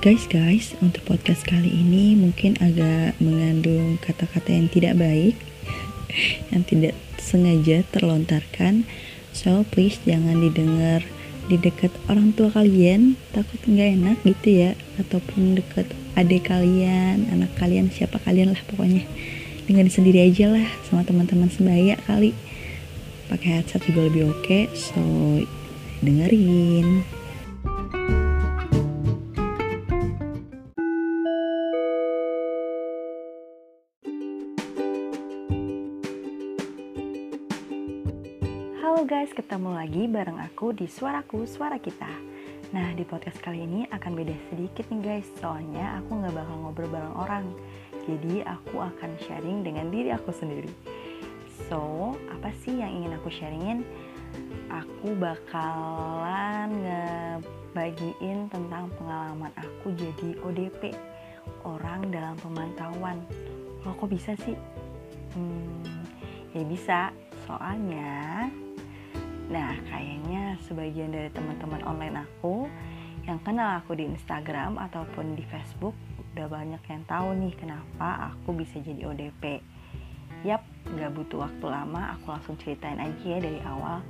Guys, guys, untuk podcast kali ini mungkin agak mengandung kata-kata yang tidak baik, yang tidak sengaja terlontarkan. So, please jangan didengar di dekat orang tua kalian, takut nggak enak gitu ya, ataupun dekat adik kalian, anak kalian, siapa kalian lah pokoknya. Dengerin sendiri aja lah sama teman-teman sebaya kali. Pakai headset juga lebih oke, okay, so dengerin. Guys, ketemu lagi bareng aku di Suaraku, Suara Kita. Nah, di podcast kali ini akan beda sedikit nih guys. Soalnya aku gak bakal ngobrol bareng orang. Jadi aku akan sharing dengan diri aku sendiri. So, apa sih yang ingin aku sharingin? Aku bakalan ngebagiin tentang pengalaman aku jadi ODP Orang dalam pemantauan. Loh kok bisa sih? Hmm, ya bisa. Soalnya Nah, kayaknya sebagian dari teman-teman online aku yang kenal aku di Instagram ataupun di Facebook udah banyak yang tahu nih kenapa aku bisa jadi ODP. Yap, gak butuh waktu lama, aku langsung ceritain aja ya dari awal.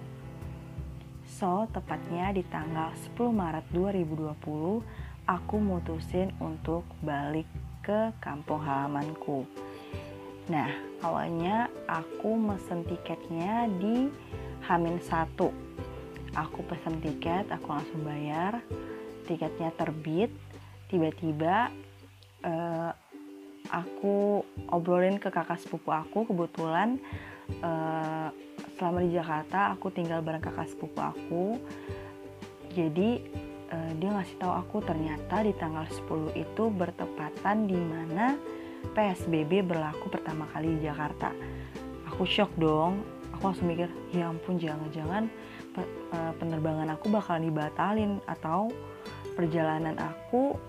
So, tepatnya di tanggal 10 Maret 2020, aku mutusin untuk balik ke kampung halamanku. Nah, awalnya aku mesen tiketnya di Hamin satu. Aku pesan tiket aku langsung bayar. Tiketnya terbit. Tiba-tiba uh, aku obrolin ke kakak sepupu aku kebetulan uh, selama di Jakarta aku tinggal bareng kakak sepupu aku. Jadi uh, dia ngasih tahu aku ternyata di tanggal 10 itu bertepatan di mana PSBB berlaku pertama kali di Jakarta. Aku shock dong aku langsung mikir ya ampun jangan-jangan eh, penerbangan aku bakal dibatalin atau perjalanan aku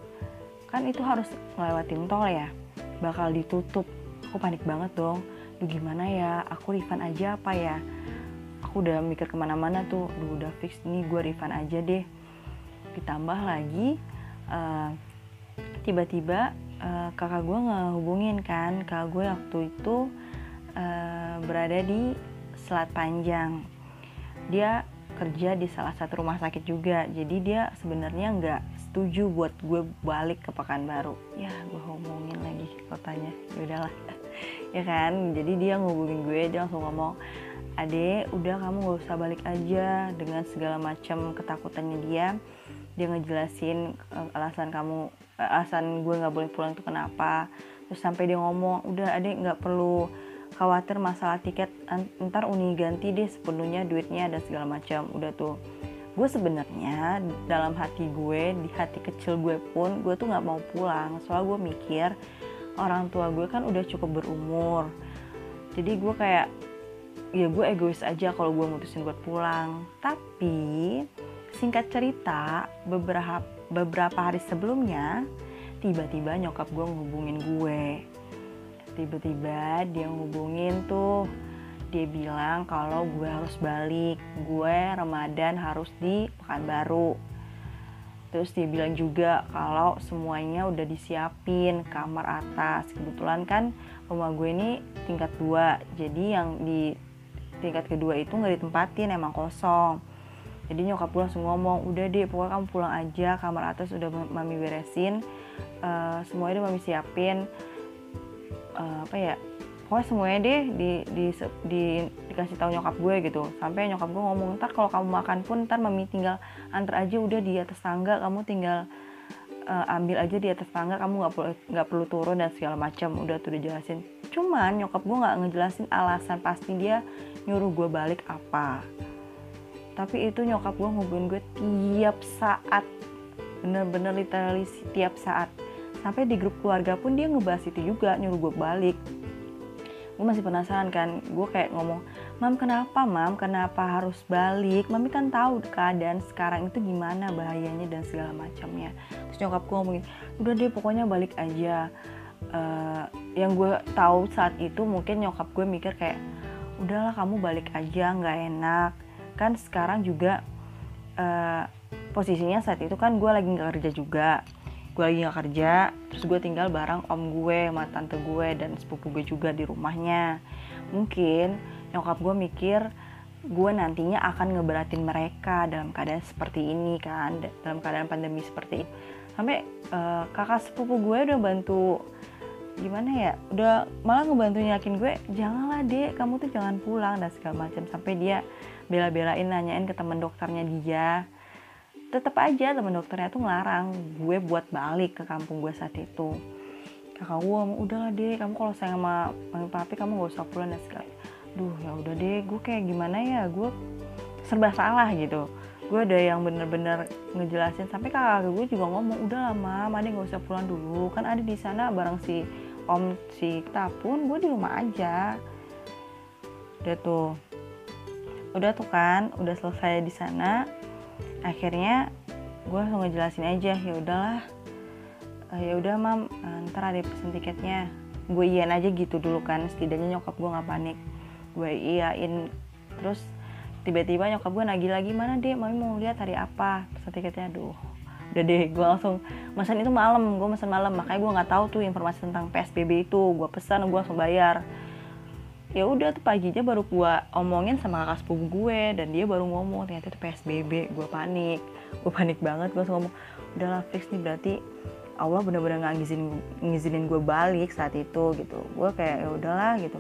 kan itu harus ngelewatin tol ya bakal ditutup. Aku panik banget dong Duh gimana ya? Aku refund aja apa ya? Aku udah mikir ke mana-mana tuh Duh udah fix nih gue refund aja deh. Ditambah lagi uh, tiba-tiba uh, kakak gue ngehubungin kan kakak gue waktu itu uh, berada di Selat Panjang. Dia kerja di salah satu rumah sakit juga. Jadi dia sebenarnya nggak setuju buat gue balik ke Pekanbaru. Ya, gue ngomongin lagi kotanya. Ya udahlah. ya kan? Jadi dia ngubungin gue, dia langsung ngomong, "Ade, udah kamu gak usah balik aja dengan segala macam ketakutannya dia." Dia ngejelasin uh, alasan kamu uh, alasan gue nggak boleh pulang itu kenapa. Terus sampai dia ngomong, "Udah, Ade nggak perlu khawatir masalah tiket ntar uni ganti deh sepenuhnya duitnya dan segala macam. Udah tuh. Gue sebenarnya dalam hati gue di hati kecil gue pun gue tuh nggak mau pulang. Soal gue mikir orang tua gue kan udah cukup berumur. Jadi gue kayak ya gue egois aja kalau gue mutusin buat pulang. Tapi singkat cerita beberapa beberapa hari sebelumnya tiba-tiba nyokap gue ngehubungin gue tiba-tiba dia ngubungin tuh. Dia bilang kalau gue harus balik. Gue Ramadan harus di Pekanbaru. Terus dia bilang juga kalau semuanya udah disiapin kamar atas. Kebetulan kan rumah gue ini tingkat dua. Jadi yang di tingkat kedua itu nggak ditempatin emang kosong. Jadi nyokap gue langsung ngomong udah deh pokoknya kamu pulang aja. Kamar atas udah mami beresin. Uh, semuanya udah mami siapin uh, apa ya pokoknya semuanya deh di, di, di dikasih tahu nyokap gue gitu. Sampai nyokap gue ngomong ntar kalau kamu makan pun ntar mami tinggal antar aja udah di atas tangga. Kamu tinggal uh, ambil aja di atas tangga. Kamu nggak perlu nggak perlu turun dan segala macam. Udah tuh dijelasin. Cuman nyokap gue nggak ngejelasin alasan pasti dia nyuruh gue balik apa. Tapi itu nyokap gue ngubungin gue tiap saat. Bener-bener literally tiap saat sampai di grup keluarga pun dia ngebahas itu juga nyuruh gue balik. Gue masih penasaran kan gue kayak ngomong mam kenapa mam? Kenapa harus balik? Mami kan tahu keadaan sekarang itu gimana bahayanya dan segala macamnya. Terus nyokap gue ngomongin udah deh pokoknya balik aja. Uh, yang gue tahu saat itu mungkin nyokap gue mikir kayak udahlah kamu balik aja nggak enak. Kan sekarang juga uh, posisinya saat itu kan gue lagi nggak kerja juga gue lagi nggak kerja terus gue tinggal bareng om gue sama tante gue dan sepupu gue juga di rumahnya. Mungkin nyokap gue mikir gue nantinya akan ngeberatin mereka dalam keadaan seperti ini kan dalam keadaan pandemi seperti ini. Sampai uh, kakak sepupu gue udah bantu gimana ya udah malah ngebantu yakin gue janganlah dek kamu tuh jangan pulang dan segala macam. Sampai dia bela-belain nanyain ke teman dokternya dia tetap aja teman dokternya tuh ngelarang gue buat balik ke kampung gue saat itu. Kakak gue mau udahlah deh kamu kalau sayang sama mami papi kamu gak usah pulang dan segala. Duh ya udah deh gue kayak gimana ya? Gue serba salah gitu. Gue ada yang bener-bener ngejelasin sampai kakak gue juga ngomong udah lama mandi gak usah pulang dulu. Kan ada di sana bareng si om si tapun gue di rumah aja. Udah tuh. Udah tuh kan udah selesai di sana akhirnya gue langsung ngejelasin aja ya udahlah uh, ya udah mam uh, ntar ada pesen tiketnya. Gue iyain aja gitu dulu kan setidaknya nyokap gue nggak panik. Gue iyain terus tiba-tiba nyokap gue nagih lagi mana deh mami mau lihat hari apa? Pesen tiketnya aduh udah deh. Gue langsung pesan itu malam gue pesan malam. Makanya gue nggak tahu tuh informasi tentang psbb itu gue pesan gue langsung bayar ya udah tuh paginya baru gue omongin sama kakak sepupu gue dan dia baru ngomong ternyata itu psbb gue panik. Gue panik banget gue ngomong udahlah fix nih berarti Allah bener-bener nggak ngizinin ngizinin gue balik saat itu gitu. Gue kayak ya udahlah gitu.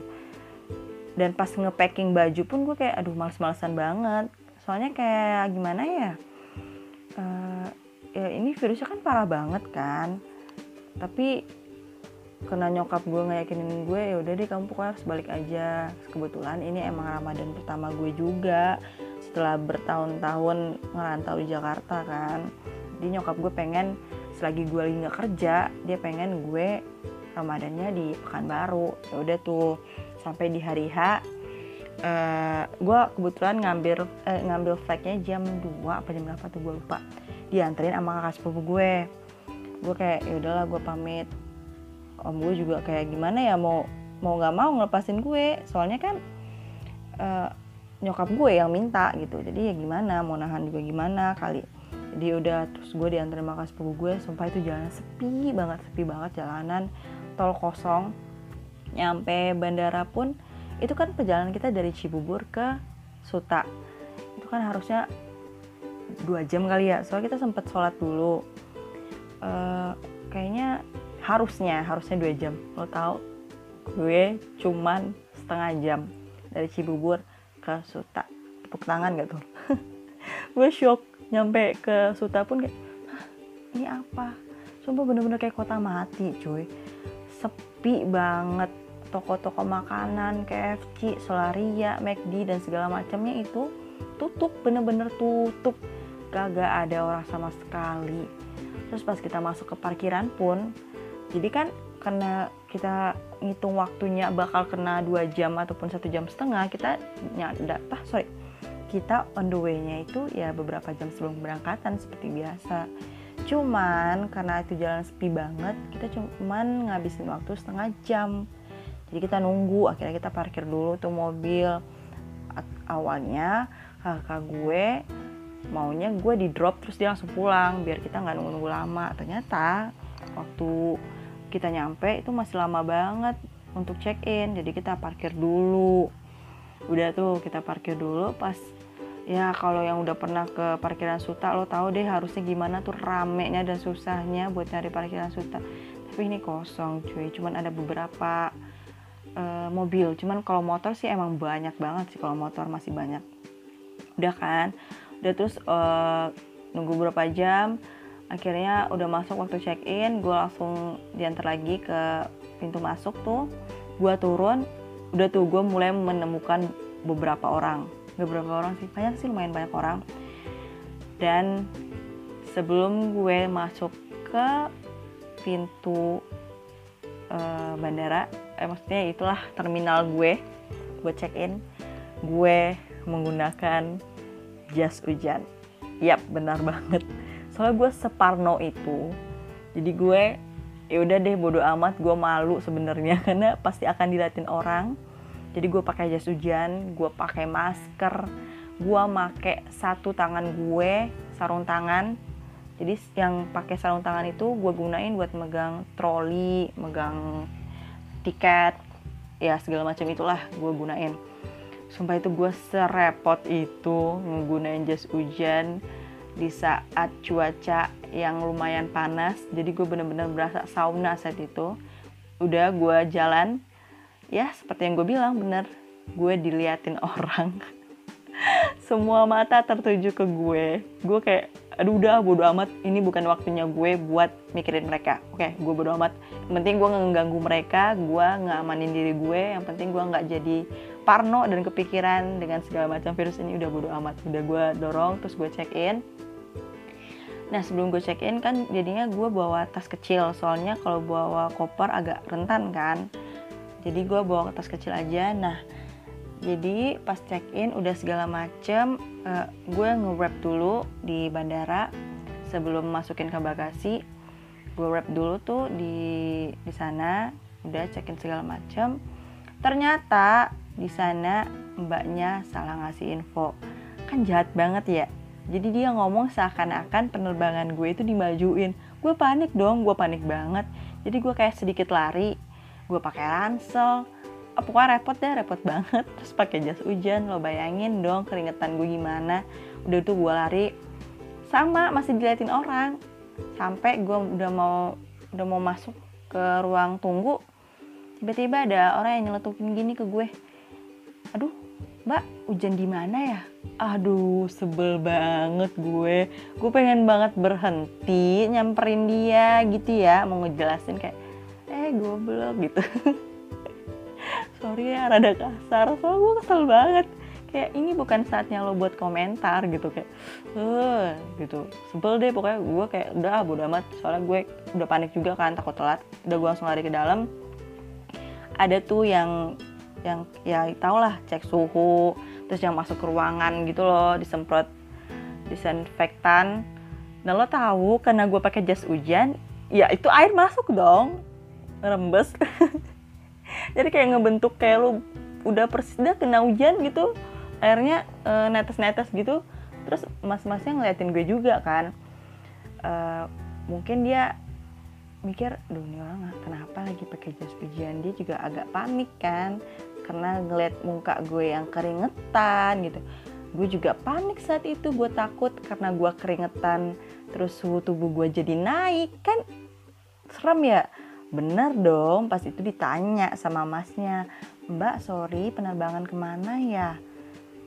Dan pas ngepacking baju pun gue kayak aduh males-malesan banget. Soalnya kayak gimana ya uh, ya ini virusnya kan parah banget kan tapi kena nyokap gue ngeyakinin gue ya udah deh kamu pokoknya harus balik aja. Kebetulan ini emang ramadan pertama gue juga setelah bertahun-tahun ngerantau di Jakarta kan. Jadi nyokap gue pengen selagi gue lagi nggak kerja dia pengen gue ramadannya di Pekanbaru. Ya udah tuh sampai di hari H uh, gue kebetulan ngambil eh, ngambil flagnya jam 2 apa jam berapa tuh gue lupa. Dianterin sama kakak sepupu gue. Gue kayak ya udahlah gue pamit om gue juga kayak gimana ya mau mau nggak mau ngelepasin gue. Soalnya kan uh, nyokap gue yang minta gitu. Jadi ya gimana mau nahan juga gimana kali. Jadi udah terus gue diantar sama sepupu gue. Sumpah itu jalan sepi banget sepi banget jalanan. Tol kosong. Nyampe bandara pun itu kan perjalanan kita dari Cibubur ke Suta. Itu kan harusnya dua jam kali ya. Soalnya kita sempet sholat dulu. Uh, kayaknya harusnya harusnya dua jam. Lo tau gue cuman setengah jam dari Cibubur ke Suta. Tepuk tangan gak tuh? Gue shock nyampe ke Suta pun kayak ini apa? Sumpah bener-bener kayak kota mati cuy. Sepi banget. Toko-toko makanan KFC, Solaria, McD dan segala macamnya itu tutup bener-bener tutup. Kagak ada orang sama sekali. Terus pas kita masuk ke parkiran pun jadi kan karena kita ngitung waktunya bakal kena dua jam ataupun satu jam setengah kita nyada ah sorry. Kita on the way-nya itu ya beberapa jam sebelum keberangkatan seperti biasa. Cuman karena itu jalan sepi banget kita cuman ngabisin waktu setengah jam. Jadi kita nunggu akhirnya kita parkir dulu tuh mobil. Awalnya kakak gue maunya gue di drop terus dia langsung pulang biar kita nggak nunggu-nunggu lama. Ternyata waktu kita nyampe itu masih lama banget untuk check in jadi kita parkir dulu. Udah tuh kita parkir dulu pas ya kalau yang udah pernah ke parkiran Suta lo tahu deh harusnya gimana tuh ramenya dan susahnya buat nyari parkiran Suta. Tapi ini kosong cuy. Cuman ada beberapa uh, mobil. Cuman kalau motor sih emang banyak banget sih. Kalau motor masih banyak. Udah kan? Udah terus uh, nunggu berapa jam akhirnya udah masuk waktu check in gue langsung diantar lagi ke pintu masuk tuh. Gue turun udah tuh gue mulai menemukan beberapa orang. Beberapa orang sih banyak sih lumayan banyak orang. Dan sebelum gue masuk ke pintu uh, bandara eh maksudnya itulah terminal gue buat check in gue menggunakan jas hujan. Yap benar banget soalnya gue separno itu jadi gue ya udah deh bodo amat gue malu sebenarnya. Karena pasti akan diliatin orang. Jadi gue pakai jas hujan gue pakai masker gue make satu tangan gue sarung tangan. Jadi yang pakai sarung tangan itu gue gunain buat megang troli megang tiket ya segala macam itulah gue gunain. Sumpah itu gue serepot itu nggunain jas hujan di saat cuaca yang lumayan panas jadi gue bener-bener berasa sauna saat itu. Udah gue jalan ya seperti yang gue bilang bener. Gue diliatin orang. Semua mata tertuju ke gue. Gue kayak aduh udah bodo amat. Ini bukan waktunya gue buat mikirin mereka. Oke gue bodo amat. Yang penting gue ngeganggu mereka gue ngamanin diri gue. Yang penting gue nggak jadi parno dan kepikiran dengan segala macam virus ini. Udah bodo amat. Udah gue dorong terus gue check in Nah sebelum gue check in kan jadinya gue bawa tas kecil. Soalnya kalau bawa koper agak rentan kan. Jadi gue bawa tas kecil aja. Nah jadi pas check in udah segala macem uh, gue nge-wrap dulu di bandara sebelum masukin ke bagasi. Gue wrap dulu tuh di di sana udah check in segala macem. Ternyata di sana mbaknya salah ngasih info. Kan jahat banget ya jadi dia ngomong seakan-akan penerbangan gue itu dimajuin gue panik dong gue panik banget jadi gue kayak sedikit lari gue pakai ransel pokoknya repot deh repot banget. Terus pakai jas hujan lo bayangin dong keringetan gue gimana. Udah tuh gue lari sama masih diliatin orang. Sampai gue udah mau udah mau masuk ke ruang tunggu tiba-tiba ada orang yang nyeletukin gini ke gue. Aduh mbak hujan di mana ya? Aduh sebel banget gue. Gue pengen banget berhenti nyamperin dia gitu ya mau ngejelasin kayak eh goblok gitu sorry ya rada kasar. Soalnya gue kesel banget. Kayak ini bukan saatnya lo buat komentar gitu kayak eh gitu. Sebel deh pokoknya. Gue kayak udah bodo amat. Soalnya gue udah panik juga kan takut telat. Udah gue langsung lari ke dalam. Ada tuh yang yang ya tau lah cek suhu terus yang masuk ke ruangan gitu loh disemprot disinfektan. Nah lo tahu karena gue pakai jas hujan ya itu air masuk dong. Rembes jadi kayak ngebentuk kayak lo udah persis dah kena hujan gitu airnya e, netes-netes gitu. Terus mas-masnya ngeliatin gue juga kan. E, mungkin dia mikir, duh ini orang kenapa lagi pakai jas hujan dia juga agak panik kan karena ngeliat muka gue yang keringetan gitu. Gue juga panik saat itu gue takut karena gue keringetan terus suhu tubuh gue jadi naik. Kan serem ya bener dong pas itu ditanya sama masnya mbak sorry penerbangan ke mana ya?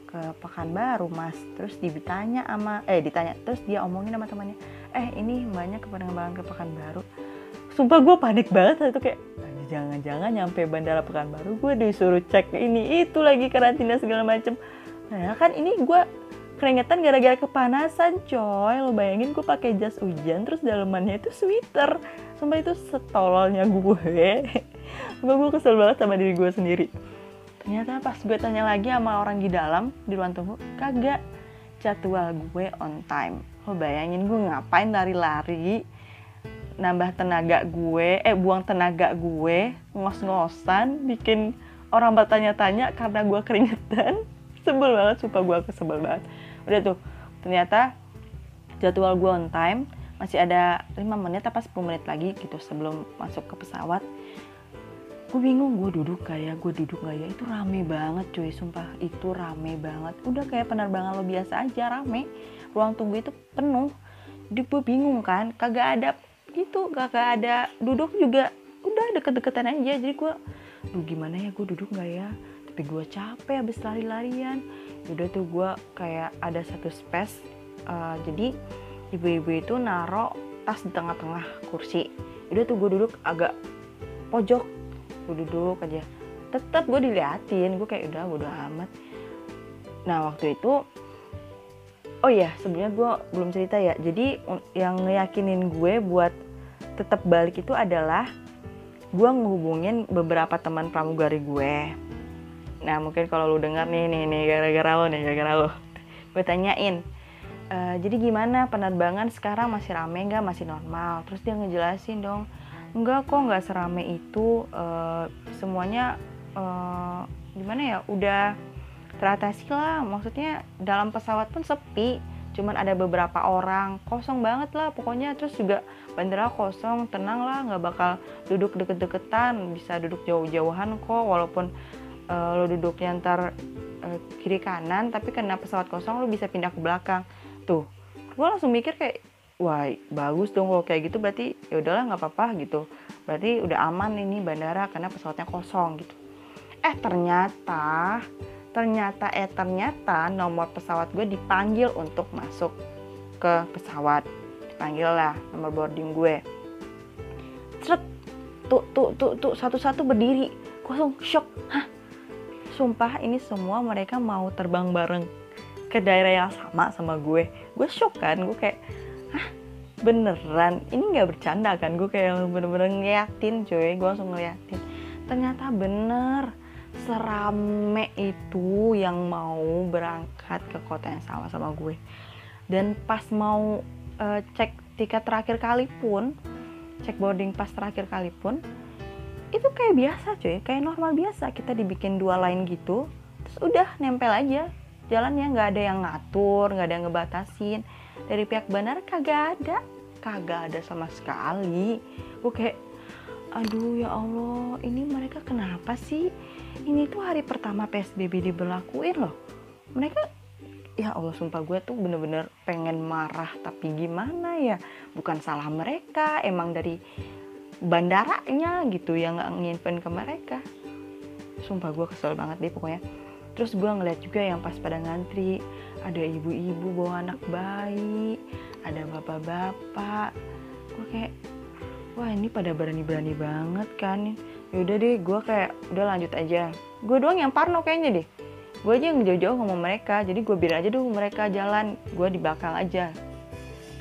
Ke Pekanbaru mas. Terus ditanya sama eh ditanya terus dia omongin sama temannya eh ini mbaknya ke penerbangan ke Pekanbaru. Sumpah gue panik banget saat itu kayak jangan-jangan nyampe bandara Pekanbaru gue disuruh cek ini itu lagi karantina segala macem. Nah kan ini gue keringetan gara-gara kepanasan coy. Lo bayangin gue pakai jas hujan terus dalemannya itu sweater. Sumpah itu setololnya gue gue gue kesel banget sama diri gue sendiri. Ternyata pas gue tanya lagi sama orang di dalam di ruang tunggu kagak jadwal gue on time. Lo bayangin gue ngapain lari-lari nambah tenaga gue, eh buang tenaga gue, ngos-ngosan, bikin orang bertanya-tanya karena gue keringetan. Sebel banget, sumpah gue kesebel banget. Udah tuh, ternyata jadwal gue on time, masih ada 5 menit apa 10 menit lagi gitu sebelum masuk ke pesawat. Gue bingung, gue duduk kayak, gue duduk gak ya? Itu rame banget cuy, sumpah itu rame banget. Udah kayak penerbangan lo biasa aja, rame. Ruang tunggu itu penuh. Jadi gue bingung kan, kagak ada gitu gak ada duduk juga udah deket-deketan aja jadi gue duh gimana ya gue duduk nggak ya tapi gue capek habis lari-larian. Udah tuh gue kayak ada satu space uh, jadi ibu-ibu itu naro tas di tengah-tengah kursi. Udah tuh gue duduk agak pojok. Gue duduk aja. Tetap gue diliatin gue kayak udah udah amat. Nah waktu itu oh iya sebenarnya gue belum cerita ya. Jadi yang ngeyakinin gue buat tetap balik itu adalah gue ngehubungin beberapa teman pramugari gue nah mungkin kalau lu dengar nih nih nih gara-gara lo nih gara-gara lo gue tanyain e, jadi gimana penerbangan sekarang? Masih rame nggak? Masih normal? Terus dia ngejelasin dong enggak kok nggak serame itu. E, semuanya e, gimana ya udah teratasi lah. Maksudnya dalam pesawat pun sepi cuman ada beberapa orang. Kosong banget lah pokoknya. Terus juga bandara kosong tenang lah nggak bakal duduk deket-deketan. Bisa duduk jauh-jauhan kok walaupun uh, lo duduknya ntar uh, kiri kanan tapi karena pesawat kosong lo bisa pindah ke belakang. Tuh gue langsung mikir kayak wah bagus dong kalau kayak gitu berarti ya udahlah nggak apa-apa gitu. Berarti udah aman ini bandara karena pesawatnya kosong gitu. Eh ternyata ternyata eh ternyata nomor pesawat gue dipanggil untuk masuk ke pesawat. Dipanggil lah nomor boarding gue. Cret, tuh tuh tuh tuh satu-satu berdiri. Kosong shock. Hah sumpah ini semua mereka mau terbang bareng ke daerah yang sama sama gue. Gue shock kan gue kayak hah beneran? Ini nggak bercanda kan? Gue kayak bener-bener ngeliatin cuy. Gue langsung ngeliatin. Ternyata bener serame itu yang mau berangkat ke kota yang sama sama gue. Dan pas mau uh, cek tiket terakhir kali pun cek boarding pas terakhir kali pun itu kayak biasa cuy. Kayak normal biasa. Kita dibikin dua line gitu terus udah nempel aja. Jalannya nggak ada yang ngatur nggak ada yang ngebatasin. Dari pihak bandara kagak ada. Kagak ada sama sekali. Gue kayak aduh ya Allah ini mereka kenapa sih? Ini tuh hari pertama PSBB diberlakuin loh. Mereka ya Allah sumpah gue tuh bener-bener pengen marah tapi gimana ya? Bukan salah mereka. Emang dari bandaranya gitu yang nggak nginpen ke mereka. Sumpah gue kesel banget deh pokoknya. Terus gue ngeliat juga yang pas pada ngantri ada ibu-ibu bawa anak bayi ada bapak-bapak. Gue kayak wah ini pada berani-berani banget kan yaudah deh gue kayak udah lanjut aja. Gue doang yang parno kayaknya deh. Gue aja yang jauh-jauh ngomong mereka jadi gue biar aja dulu mereka jalan. Gue di belakang aja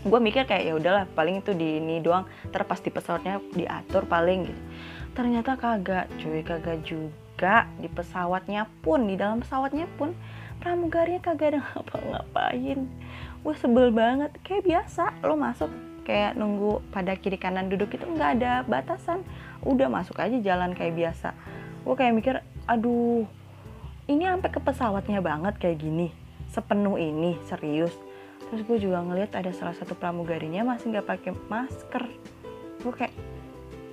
gue mikir kayak ya udahlah paling itu di ini doang terpas di pesawatnya diatur paling gitu. Ternyata kagak cuy kagak juga di pesawatnya pun di dalam pesawatnya pun pramugarinya kagak ada ngapa-ngapain. Gue sebel banget. Kayak biasa lo masuk kayak nunggu pada kiri kanan duduk itu nggak ada batasan. Udah masuk aja jalan kayak biasa. Gue kayak mikir aduh ini sampai ke pesawatnya banget kayak gini sepenuh ini serius terus gue juga ngeliat ada salah satu pramugarinya masih nggak pakai masker. Gue kayak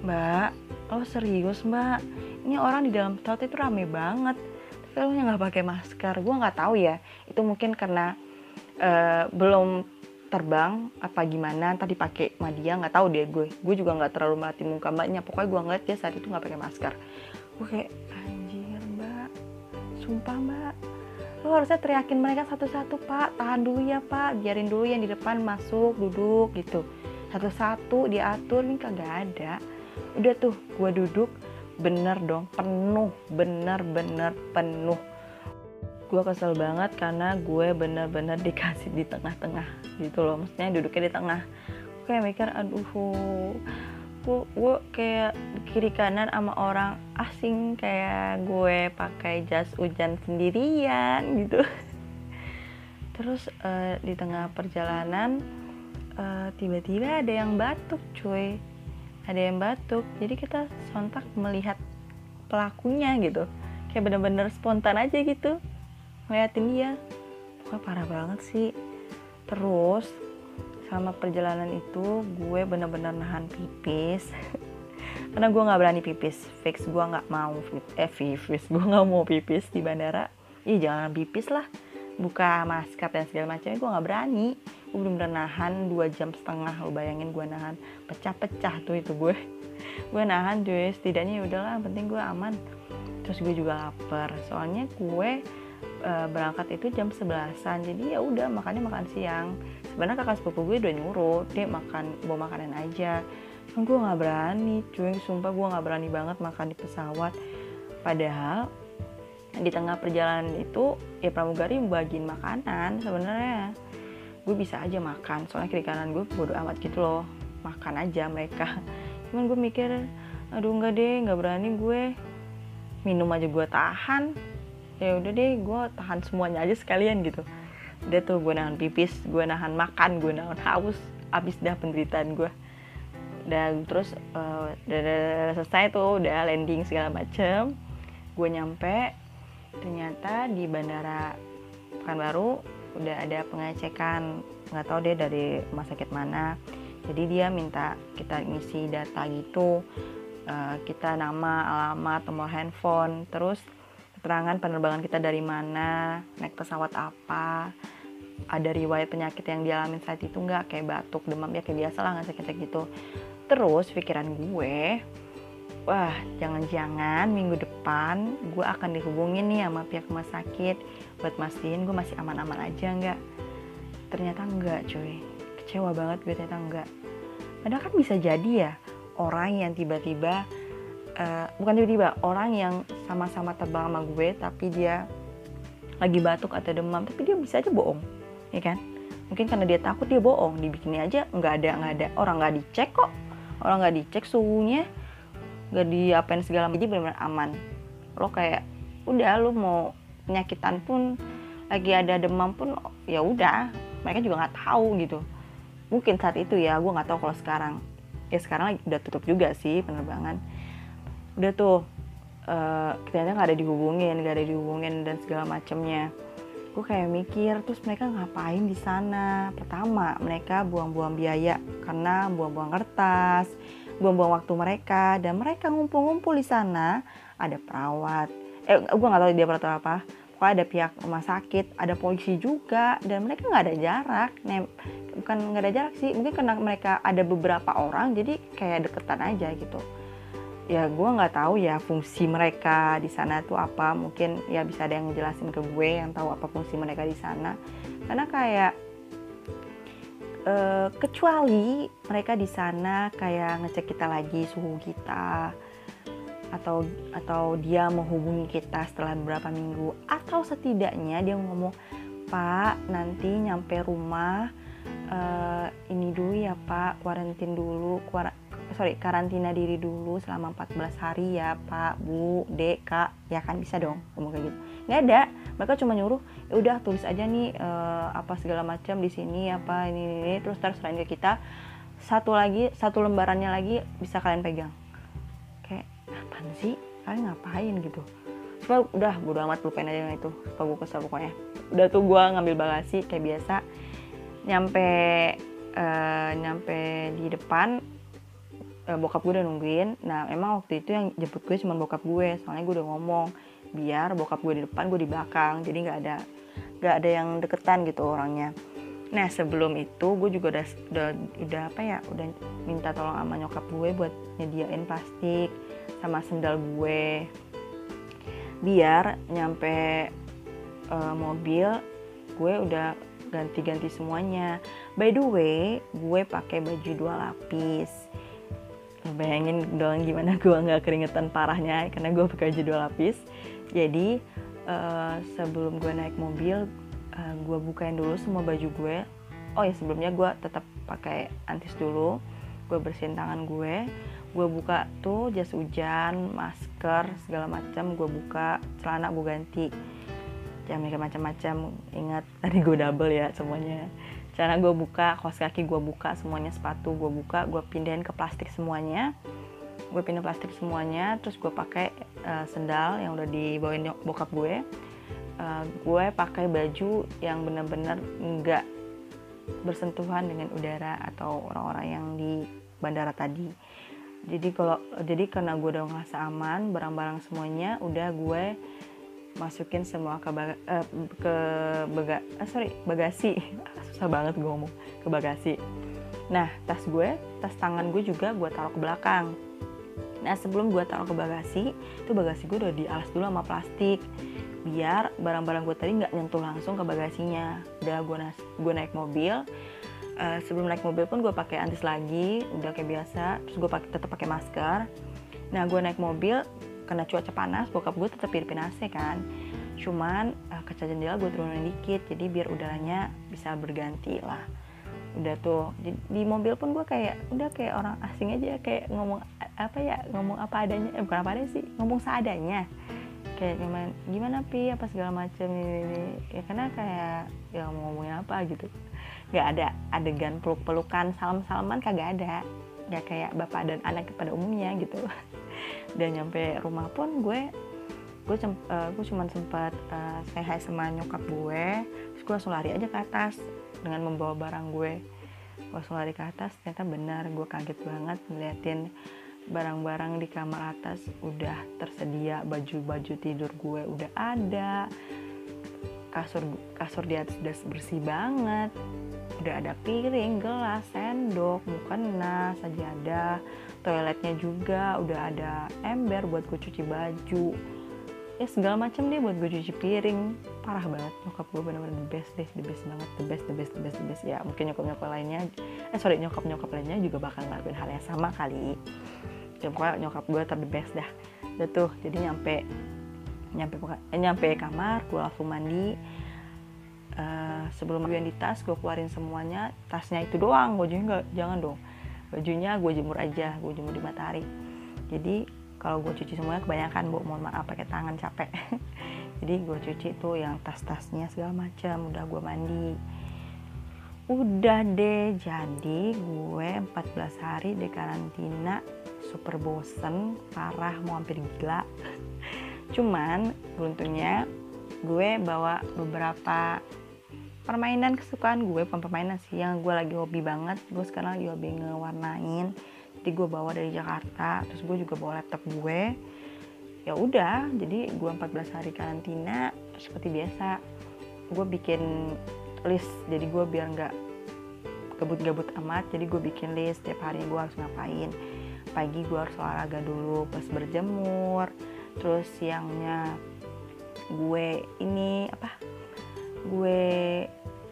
mbak lo serius mbak? Ini orang di dalam pesawat itu rame banget. Tapi lo nggak pakai masker. Gue nggak tahu ya itu mungkin karena uh, belum terbang apa gimana tadi pakai media nggak tahu deh gue. Gue juga nggak terlalu merhatiin muka mbaknya. Pokoknya gue ngeliat dia saat itu nggak pakai masker. Gue kayak anjir mbak. Sumpah mbak lo harusnya teriakin mereka satu-satu pak. Tahan dulu ya pak. Biarin dulu yang di depan masuk duduk gitu. Satu-satu diatur ini kagak ada. Udah tuh gue duduk bener dong penuh bener-bener penuh. Gue kesel banget karena gue bener-bener dikasih di tengah-tengah gitu loh. Maksudnya duduknya di tengah. Kayak mikir aduh gue, gue kayak kiri kanan sama orang asing kayak gue pakai jas hujan sendirian gitu. Terus uh, di tengah perjalanan uh, tiba-tiba ada yang batuk cuy. Ada yang batuk jadi kita sontak melihat pelakunya gitu. Kayak bener-bener spontan aja gitu ngeliatin dia. Pokoknya parah banget sih. Terus sama perjalanan itu gue bener-bener nahan pipis. Karena gue nggak berani pipis. Fix gue nggak mau eh pipis gue nggak mau pipis di bandara. Ih jangan pipis lah. Buka masker dan segala macamnya gue nggak berani. Gue belum nahan dua jam setengah lo bayangin gue nahan. Pecah-pecah tuh itu gue. Gue nahan cuy. Setidaknya ya udahlah penting gue aman. Terus gue juga lapar. Soalnya gue uh, berangkat itu jam sebelasan. Jadi ya udah makannya makan siang sebenarnya kakak sepupu gue udah nyuruh dia makan bawa makanan aja. Kan gue nggak berani cuy sumpah gue nggak berani banget makan di pesawat. Padahal di tengah perjalanan itu ya pramugari bagiin makanan sebenarnya. Gue bisa aja makan soalnya kiri kanan gue bodo amat gitu loh. Makan aja mereka. Cuman gue mikir aduh nggak deh nggak berani gue. Minum aja gue tahan. Ya udah deh gue tahan semuanya aja sekalian gitu udah tuh gue nahan pipis gue nahan makan gue nahan haus abis dah penderitaan gue dan terus uh, udah, selesai tuh udah landing segala macem. Gue nyampe ternyata di bandara Pekanbaru udah ada pengecekan nggak tahu deh dari rumah sakit mana. Jadi dia minta kita ngisi data gitu uh, kita nama alamat nomor handphone terus keterangan penerbangan kita dari mana naik pesawat apa ada riwayat penyakit yang dialami saat itu nggak kayak batuk demam ya kayak biasa lah nggak sakit gitu. Terus pikiran gue wah jangan-jangan minggu depan gue akan dihubungin nih sama pihak rumah sakit. Buat mastiin gue masih aman-aman aja nggak. Ternyata enggak cuy. Kecewa banget gue ternyata enggak padahal kan bisa jadi ya orang yang tiba-tiba uh, bukan tiba-tiba orang yang sama-sama terbang sama gue tapi dia lagi batuk atau demam tapi dia bisa aja bohong ya kan? Mungkin karena dia takut dia bohong dibikinnya aja nggak ada nggak ada. Orang nggak dicek kok. Orang nggak dicek suhunya nggak diapain segala macam. Jadi benar-benar aman. Lo kayak udah lo mau penyakitan pun lagi ada demam pun ya udah. Mereka juga nggak tahu gitu. Mungkin saat itu ya gue nggak tahu kalau sekarang. Ya sekarang udah tutup juga sih penerbangan. Udah tuh uh, ternyata nggak ada dihubungin nggak ada dihubungin dan segala macamnya gue kayak mikir terus mereka ngapain di sana? Pertama mereka buang-buang biaya karena buang-buang kertas buang-buang waktu mereka dan mereka ngumpul-ngumpul di sana. Ada perawat eh gue nggak tahu dia perawat apa. Pokoknya ada pihak rumah sakit ada polisi juga dan mereka nggak ada jarak. Nem bukan nggak ada jarak sih mungkin karena mereka ada beberapa orang jadi kayak deketan aja gitu ya gue nggak tahu ya fungsi mereka di sana tuh apa. Mungkin ya bisa ada yang ngejelasin ke gue yang tahu apa fungsi mereka di sana. Karena kayak uh, kecuali mereka di sana kayak ngecek kita lagi suhu kita atau atau dia menghubungi kita setelah beberapa minggu atau setidaknya dia ngomong pak nanti nyampe rumah uh, ini dulu ya pak. Kuarantin dulu kuar sorry karantina diri dulu selama 14 hari ya Pak. Bu Dek Kak. Ya kan bisa dong ngomong kayak gitu. Nggak ada. Mereka cuma nyuruh ya udah tulis aja nih uh, apa segala macam di sini apa ini, ini, ini. Terus terus ke kita. Satu lagi satu lembarannya lagi bisa kalian pegang. Kayak apa sih? Kalian ngapain? Gitu. Cuma udah bodo amat lupain aja yang itu. Supaya gue kesel pokoknya. Udah tuh gue ngambil bagasi kayak biasa nyampe uh, nyampe di depan uh, bokap gue udah nungguin. Nah emang waktu itu yang jemput gue cuma bokap gue soalnya gue udah ngomong biar bokap gue di depan gue di belakang. Jadi nggak ada nggak ada yang deketan gitu orangnya. Nah sebelum itu gue juga udah udah udah apa ya udah minta tolong sama nyokap gue buat nyediain plastik sama sendal gue. Biar nyampe uh, mobil gue udah ganti-ganti semuanya. By the way, gue pakai baju dua lapis. Bayangin dong gimana gue nggak keringetan parahnya karena gue pakai baju dua lapis. Jadi uh, sebelum gue naik mobil uh, gue bukain dulu semua baju gue. Oh ya sebelumnya gue tetap pakai antis dulu. Gue bersihin tangan gue. Gue buka tuh jas hujan masker segala macam gue buka celana gue ganti jangan mikir macam-macam ingat tadi gue double ya semuanya. Cara gue buka kaos kaki gue buka semuanya sepatu gue buka gue pindahin ke plastik semuanya. Gue pindah plastik semuanya terus gue pakai uh, sendal yang udah dibawain bokap gue. Uh, gue pakai baju yang bener-bener enggak bersentuhan dengan udara atau orang-orang yang di bandara tadi. Jadi kalau jadi karena gue udah ngerasa aman barang-barang semuanya udah gue masukin semua ke baga, uh, ke baga, uh, sorry bagasi. Susah banget gue ngomong ke bagasi. Nah tas gue tas tangan gue juga gue taruh ke belakang. Nah sebelum gue taruh ke bagasi itu bagasi gue udah dialas dulu sama plastik. Biar barang-barang gue tadi nggak nyentuh langsung ke bagasinya. Udah gue gue naik mobil. Uh, sebelum naik mobil pun gue pakai antis lagi udah kayak biasa. Terus gue pakai tetap pakai masker. Nah gue naik mobil karena cuaca panas bokap gue tetap hidupin AC kan. Cuman uh, kaca jendela gue turunin dikit jadi biar udaranya bisa berganti lah. Udah tuh di, di mobil pun gue kayak udah kayak orang asing aja kayak ngomong apa ya ngomong apa adanya eh, bukan apa adanya sih ngomong seadanya. Kayak gimana gimana pi apa segala macam ini, ini ya karena kayak ya mau ngomongin apa gitu. Nggak ada adegan peluk pelukan salam salaman kagak ada. Ya kayak bapak dan anak pada umumnya gitu dan nyampe rumah pun gue gue uh, gue cuma sempat uh, say hi sama nyokap gue. Terus gue langsung lari aja ke atas dengan membawa barang gue. Gue langsung lari ke atas ternyata benar gue kaget banget ngeliatin barang-barang di kamar atas udah tersedia baju-baju tidur gue udah ada kasur kasur di atas udah bersih banget udah ada piring gelas sendok mukena sajadah toiletnya juga. Udah ada ember buat gue cuci baju. Ya segala macam deh buat gue cuci piring. Parah banget nyokap gue bener-bener the best deh the best banget the best the best the best the best. Ya mungkin nyokap nyokap lainnya eh sorry nyokap nyokap lainnya juga bakal ngelakuin hal yang sama kali. Ya pokoknya nyokap gue ter the best dah. Udah tuh jadi nyampe nyampe eh, nyampe kamar gue langsung mandi sebelum gue di tas gue keluarin semuanya tasnya itu doang bajunya nggak jangan dong. Bajunya gue jemur aja gue jemur di matahari. Jadi kalau gue cuci semuanya kebanyakan bu mohon maaf pakai tangan capek. Jadi gue cuci tuh yang tas-tasnya segala macam udah gue mandi. Udah deh jadi gue 14 hari di karantina super bosen parah mau hampir gila. Cuman beruntungnya gue bawa beberapa permainan kesukaan gue bukan permainan sih yang gue lagi hobi banget. Gue sekarang lagi hobi ngewarnain. Jadi gue bawa dari Jakarta terus gue juga bawa laptop gue. Ya udah jadi gue 14 hari karantina seperti biasa. Gue bikin list jadi gue biar nggak gabut-gabut amat. Jadi gue bikin list tiap hari gue harus ngapain. Pagi gue harus olahraga dulu pas berjemur. Terus siangnya gue ini apa gue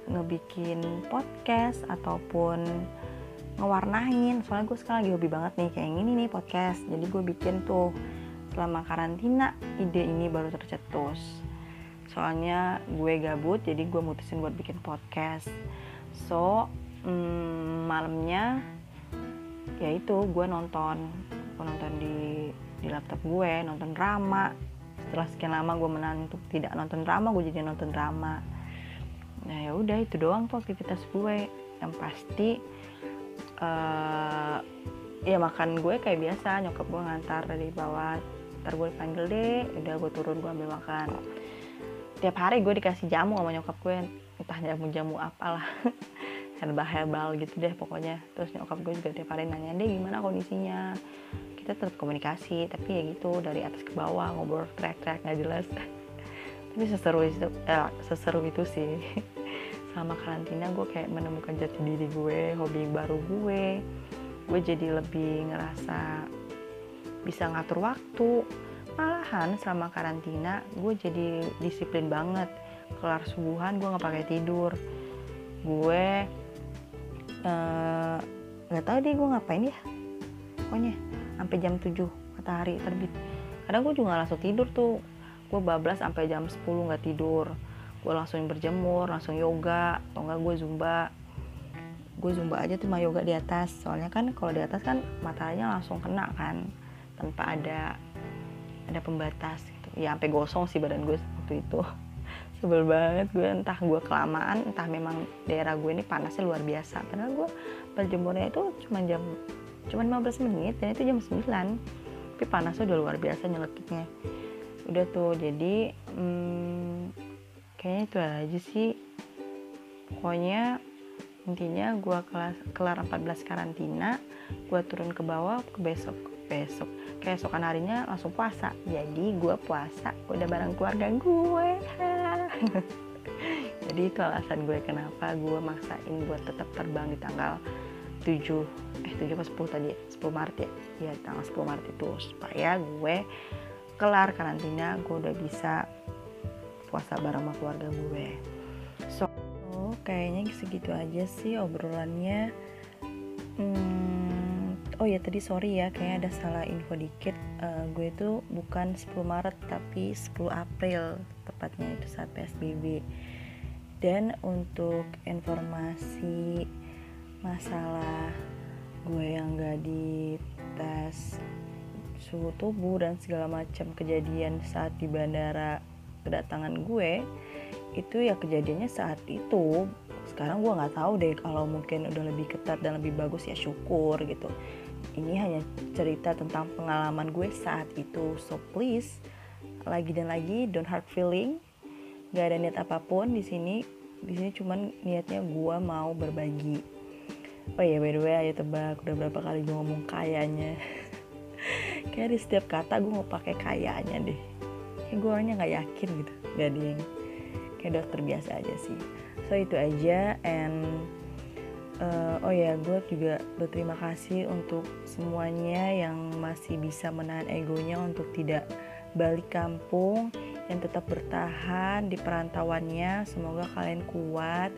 ngebikin podcast ataupun ngewarnain. Soalnya gue sekarang lagi hobi banget nih kayak gini nih podcast. Jadi gue bikin tuh selama karantina ide ini baru tercetus. Soalnya gue gabut jadi gue mutusin buat bikin podcast. So hmm, malamnya ya itu gue nonton gue nonton di di laptop gue nonton drama. Setelah sekian lama gue menang untuk tidak nonton drama gue jadi nonton drama nah ya udah itu doang tuh aktivitas gue. Yang pasti uh, ya makan gue kayak biasa nyokap gue ngantar dari bawah ntar gue dipanggil deh udah gue turun gue ambil makan. Tiap hari gue dikasih jamu sama nyokap gue entah jamu-jamu apalah herbal-herbal gitu deh pokoknya. Terus nyokap gue juga tiap hari nanya deh gimana kondisinya? Kita tetap komunikasi tapi ya gitu dari atas ke bawah ngobrol teriak-teriak nggak jelas. Tapi seseru itu eh, seseru itu sih sama karantina gue kayak menemukan jati diri gue hobi baru gue. Gue jadi lebih ngerasa bisa ngatur waktu. Malahan selama karantina gue jadi disiplin banget. Kelar subuhan gue nggak pakai tidur. Gue Eh, nggak uh, tahu deh gue ngapain ya. Pokoknya sampai jam 7 matahari terbit. Kadang gue juga langsung tidur tuh. Gue bablas sampai jam 10 nggak tidur gue langsung berjemur langsung yoga. Atau enggak gue zumba. Gue zumba aja tuh mah yoga di atas. Soalnya kan kalau di atas kan mataharinya langsung kena kan tanpa ada ada pembatas gitu. Ya sampai gosong sih badan gue waktu itu. Sebel banget gue entah gue kelamaan entah memang daerah gue ini panasnya luar biasa. Padahal gue berjemurnya itu cuma jam cuma 15 menit dan itu jam 9 tapi panasnya udah luar biasa nyelekitnya. Udah tuh jadi hmm, kayaknya itu aja sih. Pokoknya intinya gue kelas kelar 14 karantina gue turun ke bawah ke besok besok keesokan harinya langsung puasa. Jadi gue puasa udah bareng keluarga gue jadi itu alasan gue kenapa gue maksain buat tetap terbang di tanggal 7 eh 7 apa 10 tadi 10 Maret ya? Iya tanggal 10 Maret itu. Supaya gue kelar karantina gue udah bisa puasa bareng sama keluarga gue. So oh, kayaknya segitu aja sih obrolannya. Hmm, oh ya tadi sorry ya kayaknya ada salah info dikit. Uh, gue itu bukan 10 Maret tapi 10 April tepatnya itu saat PSBB dan untuk informasi masalah gue yang gak di tes suhu tubuh dan segala macam kejadian saat di bandara kedatangan gue itu ya kejadiannya saat itu. Sekarang gue nggak tahu deh kalau mungkin udah lebih ketat dan lebih bagus ya syukur gitu. Ini hanya cerita tentang pengalaman gue saat itu. So please lagi dan lagi don't hard feeling. Gak ada niat apa pun di sini. Di sini cuman niatnya gue mau berbagi. Oh iya by the way ayo tebak udah berapa kali gue ngomong kayaknya kayak di setiap kata gue mau pakai kayaknya deh kayak gue orangnya nggak yakin gitu. Gak ada kayak dokter biasa aja sih. So itu aja and uh, oh ya gue juga berterima kasih untuk semuanya yang masih bisa menahan egonya untuk tidak balik kampung yang tetap bertahan di perantauannya. Semoga kalian kuat.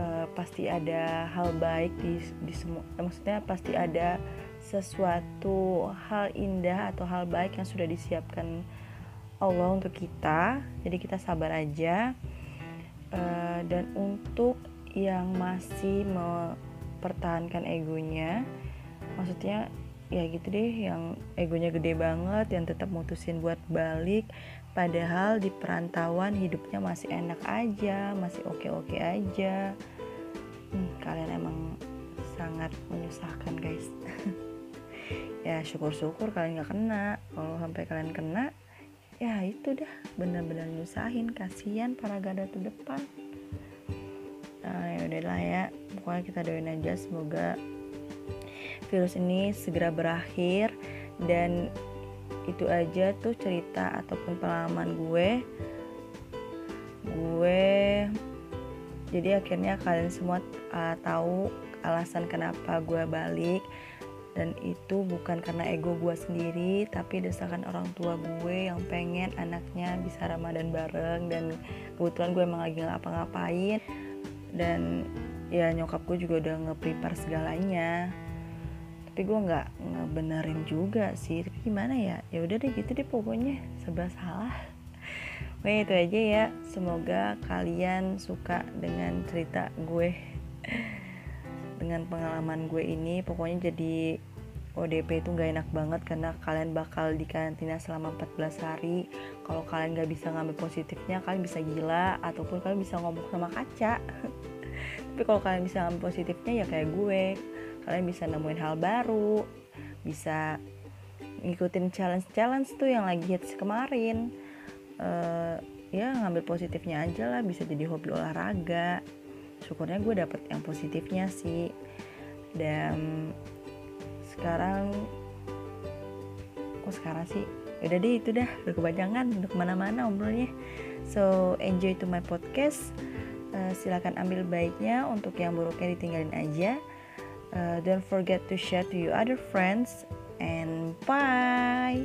Uh, pasti ada hal baik di di semua maksudnya pasti ada sesuatu hal indah atau hal baik yang sudah disiapkan Allah untuk kita. Jadi kita sabar aja. Uh, dan untuk yang masih mempertahankan egonya maksudnya ya gitu deh yang egonya gede banget yang tetap mutusin buat balik padahal di perantauan hidupnya masih enak aja masih oke-oke aja. Hmm, kalian emang sangat menyusahkan guys. Ya syukur-syukur kalian nggak kena. Kalau sampai kalian kena ya itu dah. Benar-benar nyusahin. Kasihan para garda terdepan nah ya udahlah ya. Pokoknya kita doain aja semoga virus ini segera berakhir. Dan itu aja tuh cerita ataupun pengalaman gue. Gue jadi akhirnya kalian semua uh, tahu alasan kenapa gue balik dan itu bukan karena ego gue sendiri tapi desakan orang tua gue yang pengen anaknya bisa ramadan bareng. Dan kebetulan gue emang lagi ngapa-ngapain. Dan ya nyokap gue juga udah nge-prepare segalanya. Tapi gue nggak ngebenerin juga sih. Tapi gimana ya? Ya udah deh gitu deh pokoknya. Serba salah. Oke itu aja ya. Semoga kalian suka dengan cerita gue. Dengan pengalaman gue ini. Pokoknya jadi ODP itu gak enak banget karena kalian bakal di karantina selama 14 hari. Kalau kalian gak bisa ngambil positifnya kalian bisa gila ataupun kalian bisa ngomong sama kaca. Tapi kalau kalian bisa ngambil positifnya ya kayak gue. Kalian bisa nemuin hal baru bisa ngikutin challenge-challenge tuh yang lagi hits kemarin. Uh, ya ngambil positifnya aja lah bisa jadi hobi olahraga. Syukurnya gue dapet yang positifnya sih. Dan sekarang oh sekarang sih? Udah deh itu dah. Udah kebanyakan untuk ke mana-mana obrolnya so enjoy to my podcast. Uh, silakan ambil baiknya. Untuk yang buruknya ditinggalin aja. Uh, don't forget to share to your other friends. And bye